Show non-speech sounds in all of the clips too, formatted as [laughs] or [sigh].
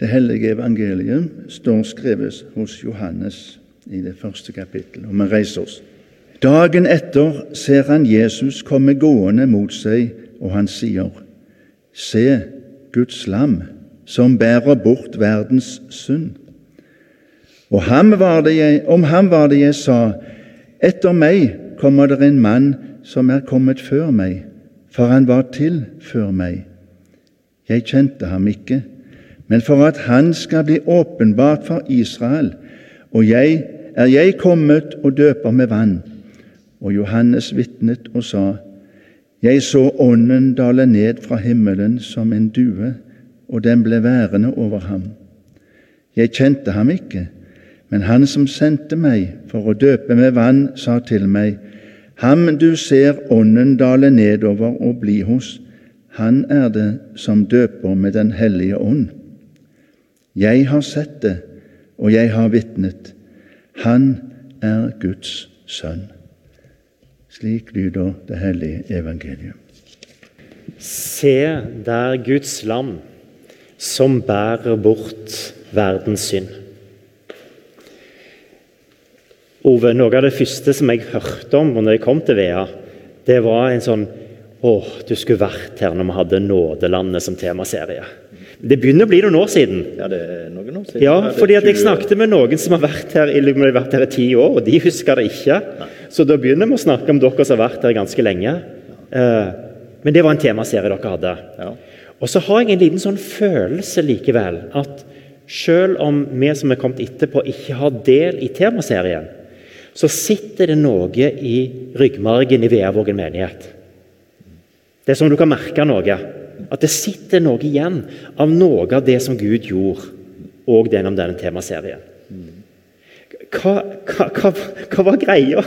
Det hellige evangeliet står skrevet hos Johannes i det første kapittelet, og vi reiser oss. Dagen etter ser han Jesus komme gående mot seg, og han sier, Se Guds lam, som bærer bort verdens synd. Og ham jeg, om ham var det jeg sa, Etter meg kommer det en mann som er kommet før meg, for han var til før meg. Jeg kjente ham ikke, men for at han skal bli åpenbart for Israel, og jeg er jeg kommet og døper med vann. Og Johannes vitnet og sa, Jeg så Ånden dale ned fra himmelen som en due, og den ble værende over ham. Jeg kjente ham ikke, men han som sendte meg for å døpe med vann, sa til meg, Ham du ser Ånden dale nedover og bli hos, han er det som døper med Den hellige ånd. Jeg har sett det, og jeg har vitnet. Han er Guds sønn. Slik lyder det hellige evangeliet. Se der Guds lam som bærer bort verdens synd. Ove, Noe av det første som jeg hørte om når jeg kom til Vea, det var en sånn Å, du skulle vært her når vi hadde Nådelandet som temaserie. Det begynner å bli noen år siden. Ja, det er noen år siden. Ja, fordi at jeg snakket med noen som har vært her, i- de har vært her i ti år, og de husker det ikke. Så da begynner vi å snakke om dere som har vært her ganske lenge. Eh, Men det var en temaserie dere hadde. Ja. Og så har jeg en liten sånn følelse likevel at selv om vi som er kommet etterpå, ikke har del i temaserien, så sitter det noe i ryggmargen i Veavågen menighet. Det er som du kan merke noe. At det sitter noe igjen av noe av det som Gud gjorde, og gjennom denne temaserien. Hva, hva, hva, hva var greia?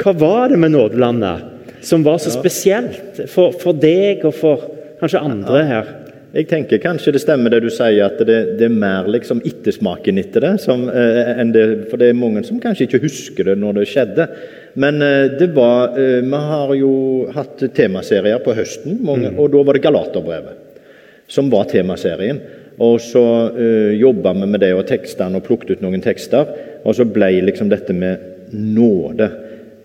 Hva var det med nådelandet som var så spesielt for, for deg og for kanskje andre her? Jeg tenker kanskje det stemmer det du sier, at det, det er mer liksom ettersmaken etter det. Som, eh, det. For det er mange som kanskje ikke husker det når det skjedde. Men eh, det var eh, Vi har jo hatt temaserier på høsten, mange, og da var det Galaterbrevet som var temaserien. Og så uh, jobba vi med det og tekstene og plukket ut noen tekster. Og så ble liksom dette med nåde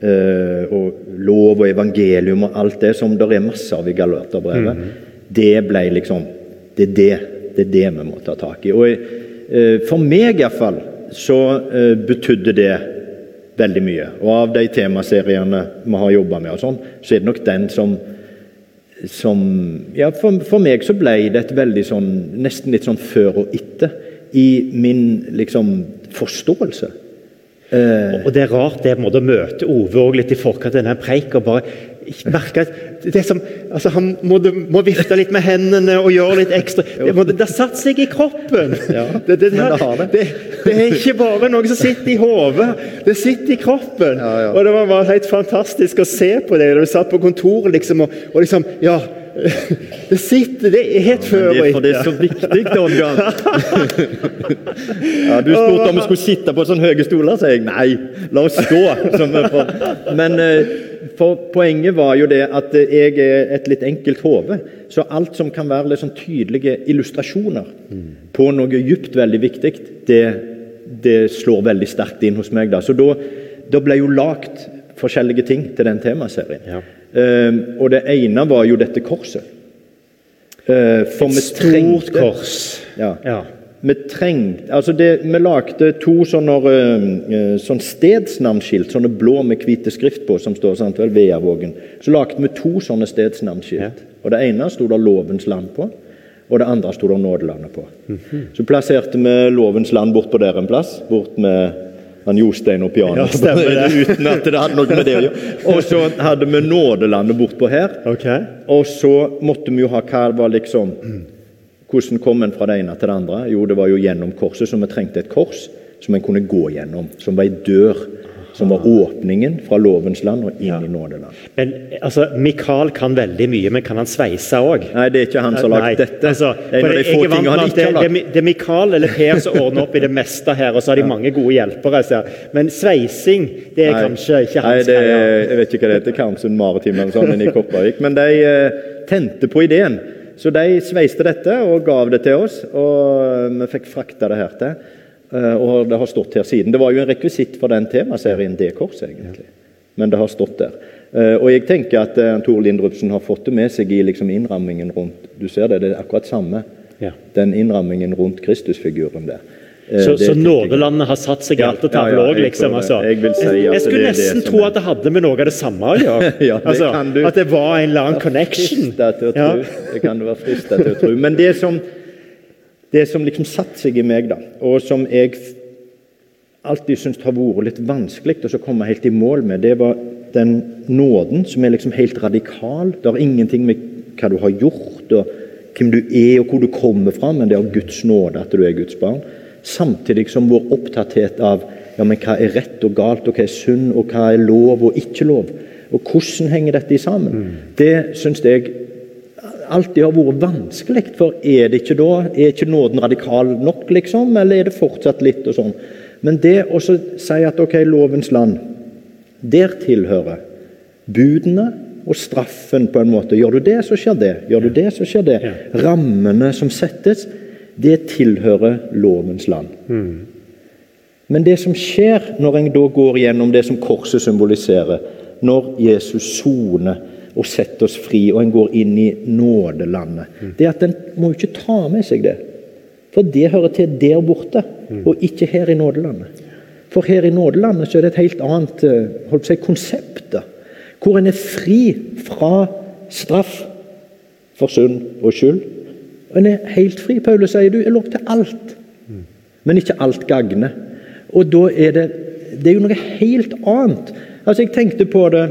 uh, og lov og evangelium og alt det som det er masse av i Galaterbrevet, det ble liksom det er det, det er det vi må ta tak i. Og uh, For meg iallfall så uh, betydde det veldig mye. Og av de temaseriene vi har jobba med, og sånn, så er det nok den som som ja, for, for meg så ble det et veldig sånn Nesten litt sånn før og etter i min liksom forståelse. Eh, Og det er rart det å møte Ove og litt i forkant av denne og bare merke at det som, altså Han må, må vifte litt med hendene og gjøre litt ekstra Det, må, det satt seg i kroppen! Ja, det, det, her, det det. det, det er ikke bare noe som sitter i hodet, det sitter i kroppen! Ja, ja. Og Det var helt fantastisk å se på da du satt på kontoret liksom, og, og liksom Ja, [laughs] det sitter Det er helt før det, og for det er så etter. viktig, Don [laughs] ja, du spurte om vi skulle sitte på sånne høye stoler, så jeg nei, la oss stå. Men eh, for poenget var jo det at eh, jeg er et litt enkelt hode. Så alt som kan være litt sånn tydelige illustrasjoner på noe djupt veldig viktig, det, det slår veldig sterkt inn hos meg. da. Så da, da ble jo lagt forskjellige ting til den temaserien. Ja. Eh, og det ene var jo dette korset. Eh, for vi Stort kors. Ja. Ja. Vi trengte altså det, Vi lagde to sånne eh, eh, sånn stedsnavnskilt, sånne blå med hvite skrift på, som står sant vel, Veavågen. Så lagde vi to sånne stedsnavnskilt. Og Det ene sto det 'Lovens land' på, og det andre sto det 'Nådelandet' på. Så plasserte vi 'Lovens land' bort på der en plass, bort med han Jostein og pianoet. Ja, stemmer [laughs] det. Uten at det hadde noe med det å gjøre. Og så hadde vi 'Nådelandet' bortpå her. Okay. Og så måtte vi jo ha hva var liksom Hvordan kom en fra det ene til det andre? Jo, det var jo gjennom korset, så vi trengte et kors som en kunne gå gjennom. Som var ei dør. Som var åpningen fra lovens land og inn i nådeland. Men altså, Mikael kan veldig mye, men kan han sveise òg? Nei, det er ikke han som har lagd dette. altså, det er de har det, det, det er Mikael eller Per som ordner opp i det meste her, og så har de mange gode hjelpere. Så. Men sveising det er Nei. kanskje ikke hans Nei, jeg vet ikke hva det heter, Karmsund Maritim eller sånn i Kopervik. Men de uh, tente på ideen. Så de sveiste dette og gav det til oss, og vi fikk frakta det her til. Eh, og det har stått her siden. Det var jo en rekvisitt for den temaserien, det korset, egentlig. Men det har stått der. Eh, og jeg tenker at uh, Tor Lindrupsen har fått det med seg i liksom innrammingen rundt Du ser det, det er akkurat samme. Ja. Den innrammingen rundt Kristusfiguren der. Så, så nådelandet har satt seg i altertavla ja, ja, ja, liksom? Altså. Jeg, si jeg, skulle nesten tro at det hadde med noe av det samme å [laughs] gjøre. ja, altså, at det var en eller annen connection. Det kan du være frista til å tro. Men det som, det som liksom satte seg i meg, da, og som jeg alltid syntes har vært litt vanskelig å komme helt i mål med, det var den nåden som er liksom helt radikal. Det har ingenting med hva du har gjort, og hvem du er og hvor du kommer fra, men det er Guds nåde at du er Guds barn. Samtidig som vår opptatthet av ja, men hva er rett og galt, og hva er synd, og hva er lov og ikke lov. Og hvordan henger dette sammen? Mm. Det syns jeg alltid har vært vanskelig. For er det ikke da? Er ikke nåden radikal nok, liksom? Eller er det fortsatt litt og sånn? Men det å si at ok, lovens land, der tilhører budene og straffen på en måte. Gjør du det, så skjer det. Gjør du det, så skjer det. Rammene som settes, det tilhører lovens land. Mm. Men det som skjer når en da går gjennom det som korset symboliserer, når Jesus soner og setter oss fri, og en går inn i nådelandet, mm. det at en må ikke ta med seg det. For det hører til der borte, mm. og ikke her i nådelandet. For her i nådelandet så er det et helt annet eh, holdt på å si, konsept. Hvor en er fri fra straff for synd og skyld en er helt fri. Paulus sier du er lov til alt, men ikke alt gagner. Og da er det Det er jo noe helt annet. Altså, jeg tenkte på det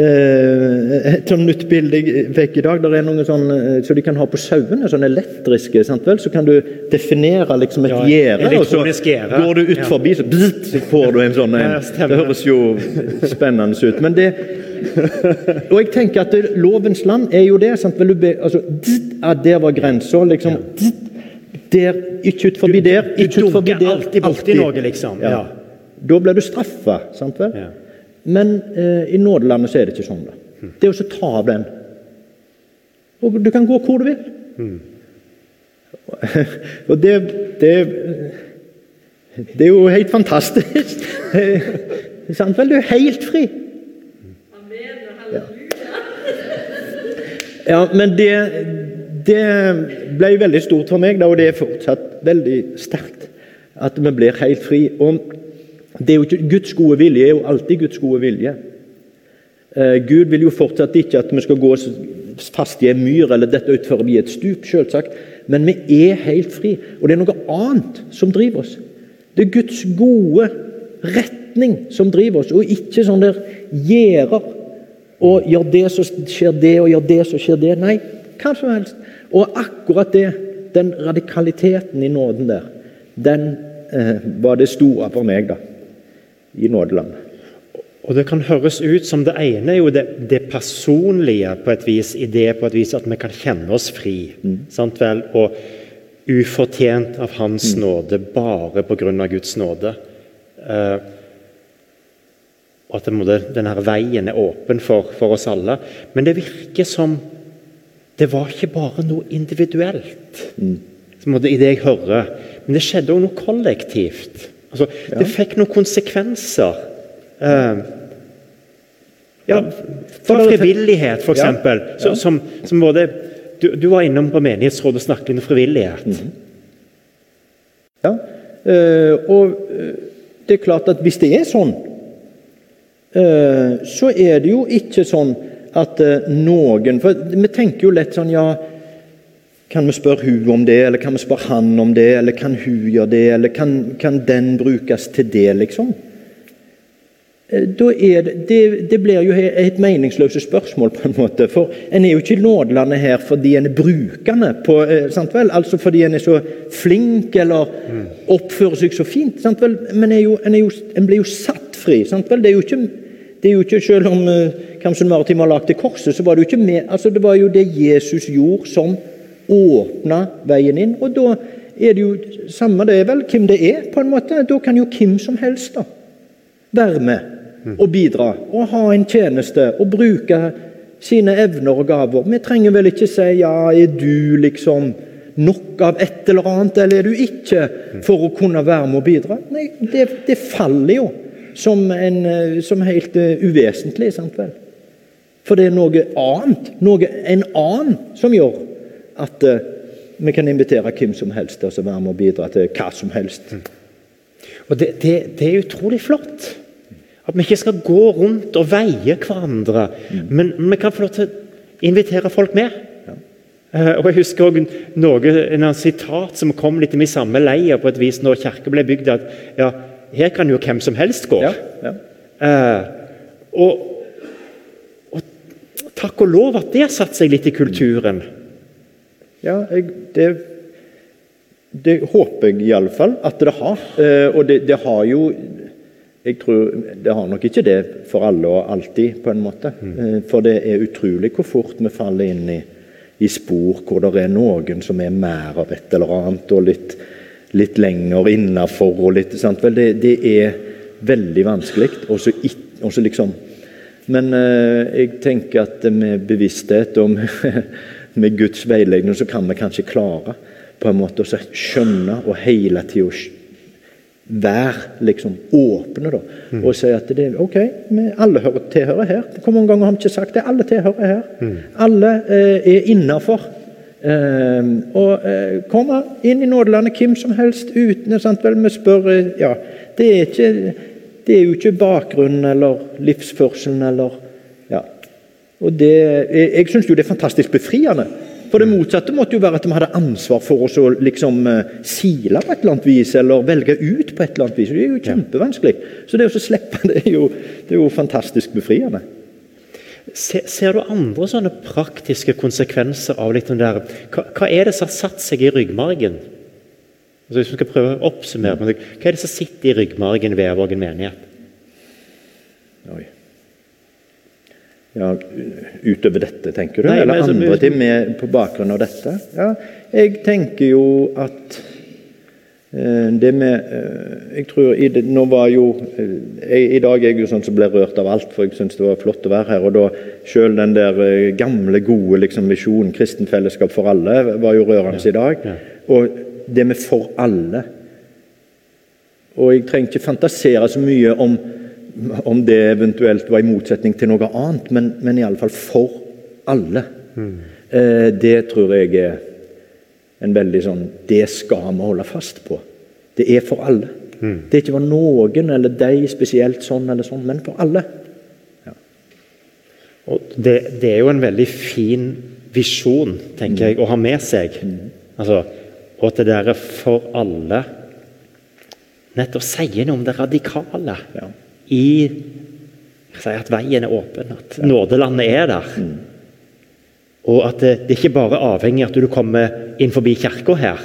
et sånn nytt bilde jeg fikk i dag. der er noen sånn, eh, så de kan ha på sauene, sånn elektriske. Sant vel? Så kan du definere liksom et gjerde, ja, og så går du ut forbi, så, bzzt, så får du en sånn en. [laughs] Det høres jo spennende ut. Men det, og jeg tenker at det, Lovens land er jo det. sant? Be, altså, ja, der var grensa. Liksom, der, ikke ut forbi der, ikke ut forbi der. Du dunker alltid borti noe, liksom. Ja. Da blir du straffa. sant vel? Ja. Men eh, i nådelandet så er det ikke sånn. da. Hmm. Det er å ta av den. Og du kan gå hvor du vil. Mm. [laughs] og det, det, det er jo helt fantastisk. [laughs] sant vel? Du er helt fri. Ja, men det, det ble veldig stort for meg, da, og det er fortsatt veldig sterkt. At vi blir helt fri. Og det er jo ikke, Guds gode vilje er jo alltid Guds gode vilje. Eh, Gud vil jo fortsatt ikke at vi skal gå fast i en myr eller dette utfor i et stup, selvsagt. Men vi er helt fri. Og det er noe annet som driver oss. Det er Guds gode retning som driver oss, og ikke sånn der gjerder og gjør det, så skjer det, og gjør det, så skjer det. Nei, hva som helst. Og akkurat det, den radikaliteten i nåden der, den eh, var det store for meg da, i nådeland. Og Det kan høres ut som det ene er jo det, det, personlige på et vis, i det på et vis at vi kan kjenne oss fri. Mm. sant vel? Og ufortjent av Hans mm. nåde, bare pga. Guds nåde. Uh, og at denne veien er åpen for, for, oss alle. Men det virker som det var ikke bare noe individuelt mm. i det jeg hører. Men det skjedde òg noe kollektivt. Altså, ja. Det fikk noen konsekvenser. Uh, ja, for frivillighet, f.eks. Ja. Ja. Som, som både du, du, var innom på menighetsrådet og snakket om frivillighet. Mm. Ja, uh, og uh, det er klart at hvis det er sånn Eh, så er det jo ikke sånn at eh, noen For vi tenker jo lett sånn Ja, kan vi spørre hun om det, eller kan vi spørre han om det, eller kan hun gjøre det, eller kan, kan den brukes til det, liksom? Eh, da det, det, det blir jo et meningsløst spørsmål, på en måte. For en er jo ikke i nådelandet her fordi en er brukende, på, sant vel? altså fordi en er så flink eller mm. oppfører seg så fint. Sant vel? Men er jo, en, jo, en blir jo satt fri. Sant vel? Det er jo ikke det er jo ikke, Selv om Kamsun Maritim har lagt det korset, så var det jo ikke med, altså det var jo det Jesus gjorde, som åpna veien inn. Og da er det jo samme det er vel hvem det er, på en måte. Da kan jo hvem som helst da være med og bidra og ha en tjeneste og bruke sine evner og gaver. Vi trenger vel ikke si ja, er du liksom nok av et eller annet, eller er du ikke, for å kunne være med og bidra? Nei, det, det faller jo som, en, eh, som helt uh, uvesentlig. sant vel? For det er noe annet, noe, en annen, som gjør at uh, vi kan invitere hvem som helst til å være med og bidra til hva som helst. Og det, det, det er utrolig flott. At vi ikke skal gå rundt og veie hverandre, mm. men vi kan få lov til å invitere folk med. Ja. Uh, og Jeg husker også noe, en sitat som kom litt i samme leia på et vis når kirka ble bygd. at ja, her kan jo hvem som helst gå. Ja, ja. Eh, og, og, takk og lov at det har satt seg litt i kulturen. Ja, jeg, det, det håper jeg iallfall at det har. Eh, og det, det har jo jeg tror Det har nok ikke det for alle og alltid, på en måte. Mm. For det er utrolig hvor fort vi faller inn i, i, spor hvor det er noen som er mer av et eller annet, og litt, litt lenger innafor og litt sant? Vel, det, det er veldig vanskelig. Og så liksom Men eh, jeg tenker at med bevissthet og [laughs] med, Guds veiledning så kan vi kanskje klare på en måte å skjønne og hele tida være liksom åpne da, mm. og si at det, ok, vi alle hører, tilhører her. Hvor mange ganger har vi ikke sagt det? Alle tilhører her. Mm. Alle eh, er innafor. Eh, og eh, komme inn i nådelandet hvem som helst uten sant vel, Vi spør eh, ja, det er, ikke, det er jo ikke bakgrunnen eller livsførselen eller. Og det, Jeg, jeg syns jo det er fantastisk befriende for det motsatte måtte jo være at vi hadde ansvar for oss å liksom uh, sile på et eller annet vis, eller velge ut på et eller annet vis. Det er jo kjempevanskelig. Så det å slippe [laughs] det er jo, det er jo fantastisk befriende. Ser, ser, du andre sånne praktiske konsekvenser av litt om det der hva, hva, er det som har satt seg i ryggmargen? Altså hvis vi skal prøve å oppsummere, Hva er det som sitter i ryggmargen ved Vågen menighet? Oi. Ja, utover dette, tenker du? Nei, Eller altså, andre ting med, på bakgrunn av dette? Ja, jeg tenker jo at eh, det med eh, jeg tror i, det, nå var jo eh, jeg, I dag er jeg jo sånn som ble rørt av alt, for jeg syns det var flott å være her. og da Selv den der gamle, gode liksom, visjonen 'Kristen fellesskap for alle' var jo rørende ja, i dag. Ja. Og det med 'for alle' Og jeg trenger ikke fantasere så mye om om det eventuelt var i motsetning til noe annet, men, men iallfall for alle. Mm. Eh, det tror jeg er en veldig sånn Det skal vi holde fast på. Det er for alle. Mm. Det er ikke for noen eller deg spesielt sånn eller sånn, men for alle. Ja. Og det, det, er jo en veldig fin visjon, tenker mm. jeg, å ha med seg. Mm. Altså, og at det der for alle nettopp sier noe om det radikale. Ja i at veien er åpen, at nådelandet er der. Mm. Og at det, det er ikke bare avhengig av at du kommer inn forbi kirka her,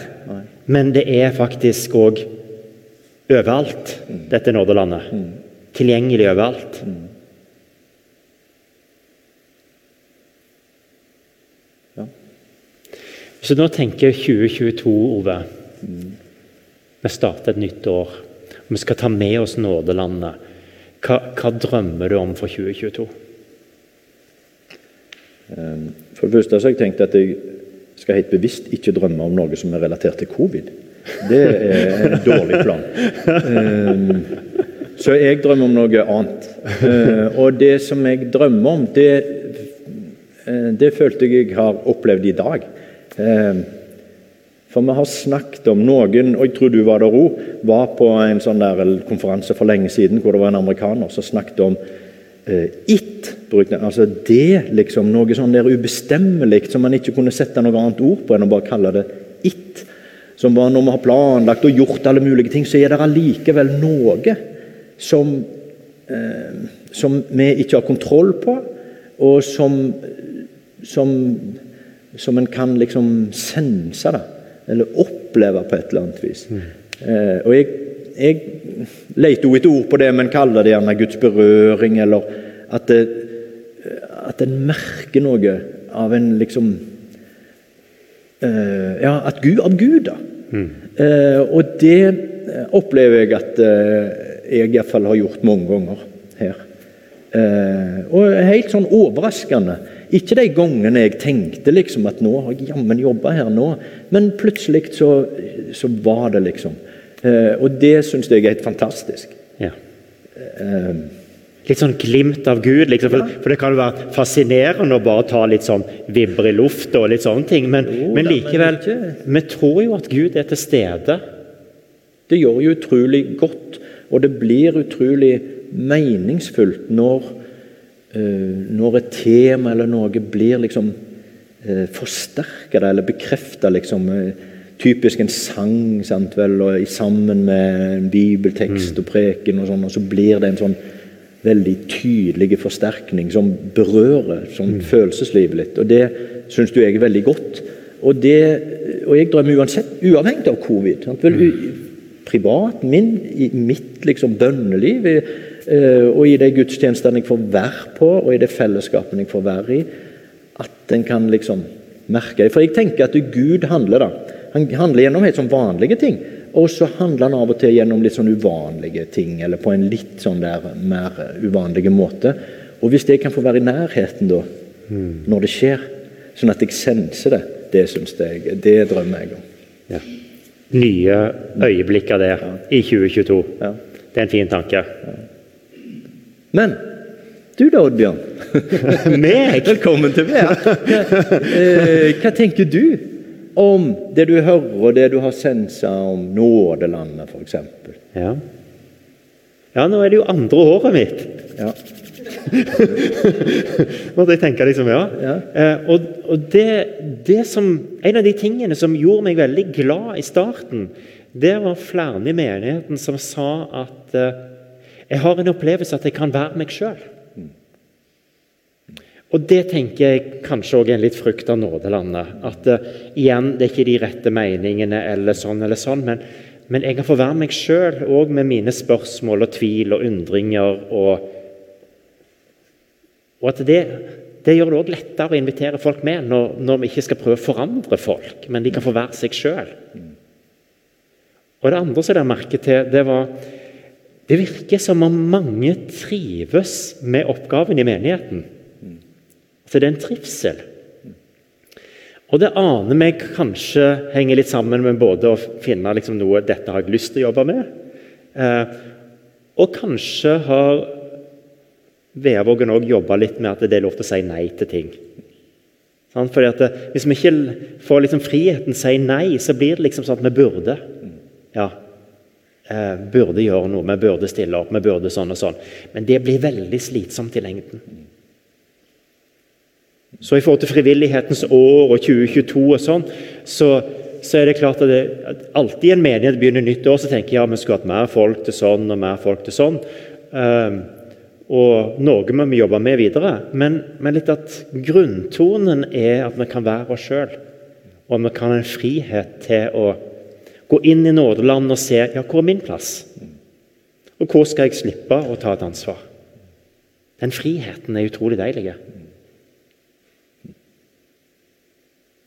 men det er faktisk òg overalt, mm. dette nådelandet. Mm. Tilgjengelig overalt. Du nå tenker jeg 2022, Ove. Vi starter et nytt år. Vi skal ta med oss nådelandet. Hva, hva, drømmer du om for 2022? Ehm, for det første har jeg tenkt at jeg skal helt bevisst ikke drømme om noe som er relatert til covid. Det er en dårlig plan. Ehm, så jeg drømmer om noe annet. Ehm, og det som jeg drømmer om, det, det følte jeg jeg har opplevd i dag. For vi har snakket om noen, og jeg tror du var der òg, var på en sånn der konferanse for lenge siden hvor det var en amerikaner som snakket om eh, it. Altså det, liksom. Noe sånn der ubestemmelig som man ikke kunne sette noe annet ord på enn å bare kalle det it. Som var når vi har planlagt og gjort alle mulige ting, så er det allikevel noe som, eh, som vi ikke har kontroll på, og som, som, som en kan liksom sense. da eller oppleve på et eller annet vis. Mm. Eh, og jeg, jeg leter jo etter ord på det, men kaller det gjerne Guds berøring, eller at, det, at en merker noe av en liksom eh, Ja, at Gud, av Gud, da. Mm. Eh, og det opplever jeg at eh, jeg iallfall har gjort mange ganger her. Eh, og helt sånn overraskende Ikke de gangene jeg tenkte liksom at nå har jeg jammen jobba her nå, men plutselig så, så var det liksom. Eh, og det syns jeg er helt fantastisk. Ja. Litt sånn glimt av Gud. Liksom, for, for, det kan jo være fascinerende å bare ta litt sånn vibber i lufta og litt sånne ting, men, jo, men likevel Vi tror jo at Gud er til stede. Det gjør jo utrolig godt, og det blir utrolig meningsfullt når, når et tema eller noe blir liksom uh, forsterka eller bekrefta. Liksom, uh, typisk en sang sant vel, og sammen med en bibeltekst og preken, og sånn, og så blir det en sånn veldig tydelig forsterkning som berører som mm. følelseslivet litt. Og Det syns du jeg er veldig godt. Og, det, og jeg drømmer uansett, uavhengig av covid. Vel, mm. Privat, min, i mitt liksom bønneliv, uh, og i de gudstjenestene jeg får være på, og i det fellesskapet jeg får være i, at en kan liksom merke For jeg tenker at Gud handler da. Han handler gjennom helt sånn vanlige ting. Og så handler han av og til gjennom litt sånn uvanlige ting, eller på en litt sånn der mer uvanlige måte. Og hvis det kan få være i nærheten da, mm. når det skjer, sånn at jeg senser det, det syns jeg Det drømmer jeg om. Ja. Nye øyeblikk av det ja. i 2022. Ja. Det er en fin tanke. Men du da, Oddbjørn? [laughs] meg? Velkommen til meg. Eh, hva tenker du om det du hører, og det du har sensa om nådelandet, f.eks. Ja. Ja, nå er det jo andre året mitt. Ja. [laughs] Måtte jeg tenke liksom, ja. ja. Eh, og, og det, det, som, En av de tingene som gjorde meg veldig glad i starten, det var flere i menigheten som sa at eh, jeg har en opplevelse at jeg kan være meg sjøl. Og Det tenker jeg kanskje også er en litt frukt av nådelandet. At uh, igjen, det er ikke de rette meningene eller sånn eller sånn, men, men jeg kan få være meg sjøl òg med mine spørsmål og tvil og undringer. Og, og at det, det gjør det òg lettere å invitere folk med når, når, vi ikke skal prøve å forandre folk, men de kan få være seg sjøl. Og det andre som jeg merket til, det var Det virker som om mange trives med oppgaven i menigheten. Så det er en trivsel. Og det aner meg kanskje henger litt sammen med både å finne liksom noe dette har jeg lyst til å jobbe med, eh, og kanskje har Veavågen òg jobba litt med at det er lov til å si nei til ting. Sånn? Fordi at Hvis vi ikke får liksom friheten til å si nei, så blir det liksom sånn at vi burde. Ja, eh, burde gjøre noe, vi burde stille opp, vi burde sånn og sånn. Men det blir veldig slitsomt i lengden. Så i forhold til frivillighetens år og 2022 og sånn, så, så, er det klart at, det, at alltid en menighet begynner nytt år, så tenker jeg ja, vi skulle hatt mer folk til sånn og mer folk til sånn. Um, og noe må vi jobbe med videre. Men, men, litt at grunntonen er at vi kan være oss sjøl. Og vi kan ha en frihet til å gå inn i nådeland og se ja, hvor er min plass? Og hvor skal jeg slippe å ta et ansvar? Den friheten er utrolig deilig.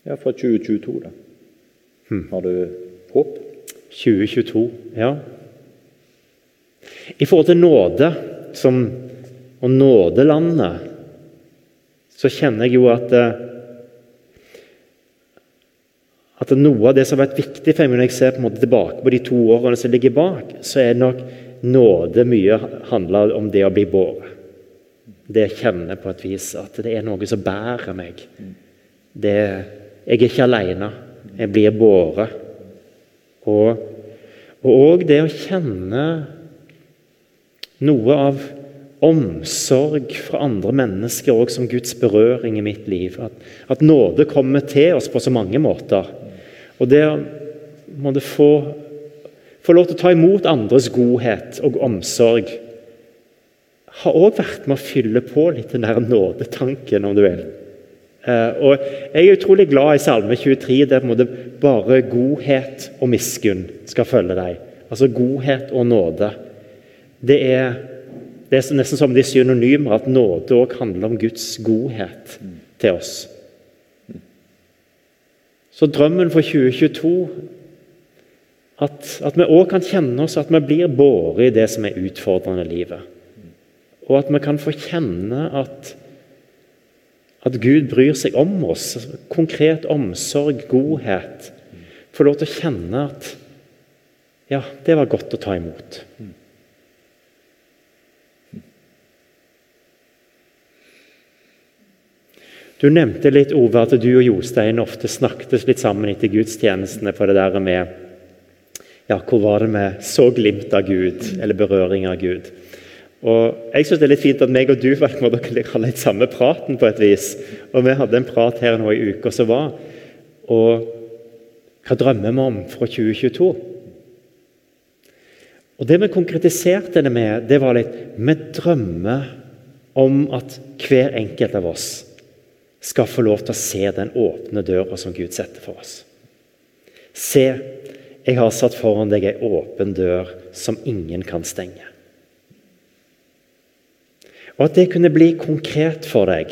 Ja, fra 2022, da. Hmm. Har du håp? 2022, ja. I forhold til nåde som, og nådelandet så kjenner jeg jo at eh, at noe av det som har vært viktig for meg når jeg ser på en måte tilbake på de to årene som ligger bak, så er nok nåde mye handler om det å bli båret. Det jeg kjenner på et vis, at det er noe som bærer meg. Det jeg er ikke alene. Jeg blir båret. Og òg det å kjenne noe av omsorg fra andre mennesker òg som Guds berøring i mitt liv. At, at, nåde kommer til oss på så mange måter. Og det må det få, få lov til å ta imot andres godhet og omsorg har òg vært med å fylle på litt den der nådetanken, om du vil. Eh, og Jeg er utrolig glad i Salme 23, der på bare godhet og miskunn skal følge deg. Altså godhet og nåde. Det er, det er nesten som de synonymer, at nåde òg handler om Guds godhet til oss. Så drømmen for 2022 at, at vi òg kan kjenne oss at vi blir båret i det som er utfordrende i livet. Og at vi kan få kjenne at At Gud bryr seg om oss. Konkret omsorg, godhet. Få lov til å kjenne at ja, det var godt å ta imot. Du nevnte litt Ove, at du og Jostein ofte snakket litt sammen etter gudstjenestene på det der med ja, Hvor var det vi så glimt av Gud, eller berøring av Gud? Og Jeg syns det er litt fint at meg og du dere ha litt samme praten på et vis. Og Vi hadde en prat her nå i uka som var. Og hva drømmer vi om fra 2022? Og Det vi konkretiserte det med, det var litt Vi drømmer om at hver enkelt av oss skal få lov til å se den åpne døra som Gud setter for oss. Se, jeg har satt foran deg ei åpen dør som ingen kan stenge. Og at det kunne bli konkret for deg.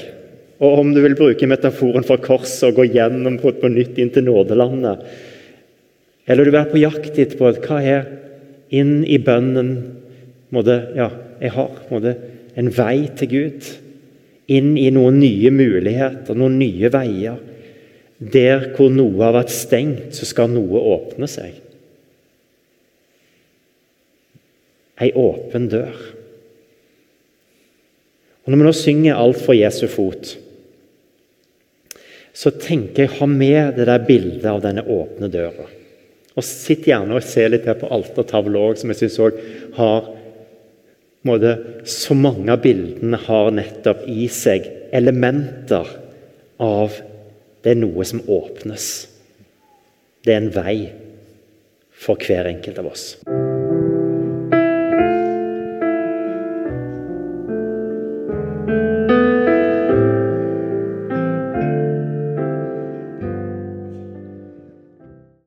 Og om du vil bruke metaforen for korset og gå gjennom på, på nytt inn til nådelandet, eller du er på jakt etterpå hva er inn i bønnen måtte, Ja, jeg har måtte, en vei til Gud inn i noen nye muligheter, noen nye veier. Der hvor noe har vært stengt, så skal noe åpne seg. Ei åpen dør. Og Når vi nå synger 'Alt for Jesu fot', så tenker jeg ha med det der bildet av denne åpne døra. Og Sitt gjerne og se litt her på altertavla òg, som jeg syns har måte, så mange av bildene har nettopp i seg elementer av det er noe som åpnes. Det er en vei for hver enkelt av oss.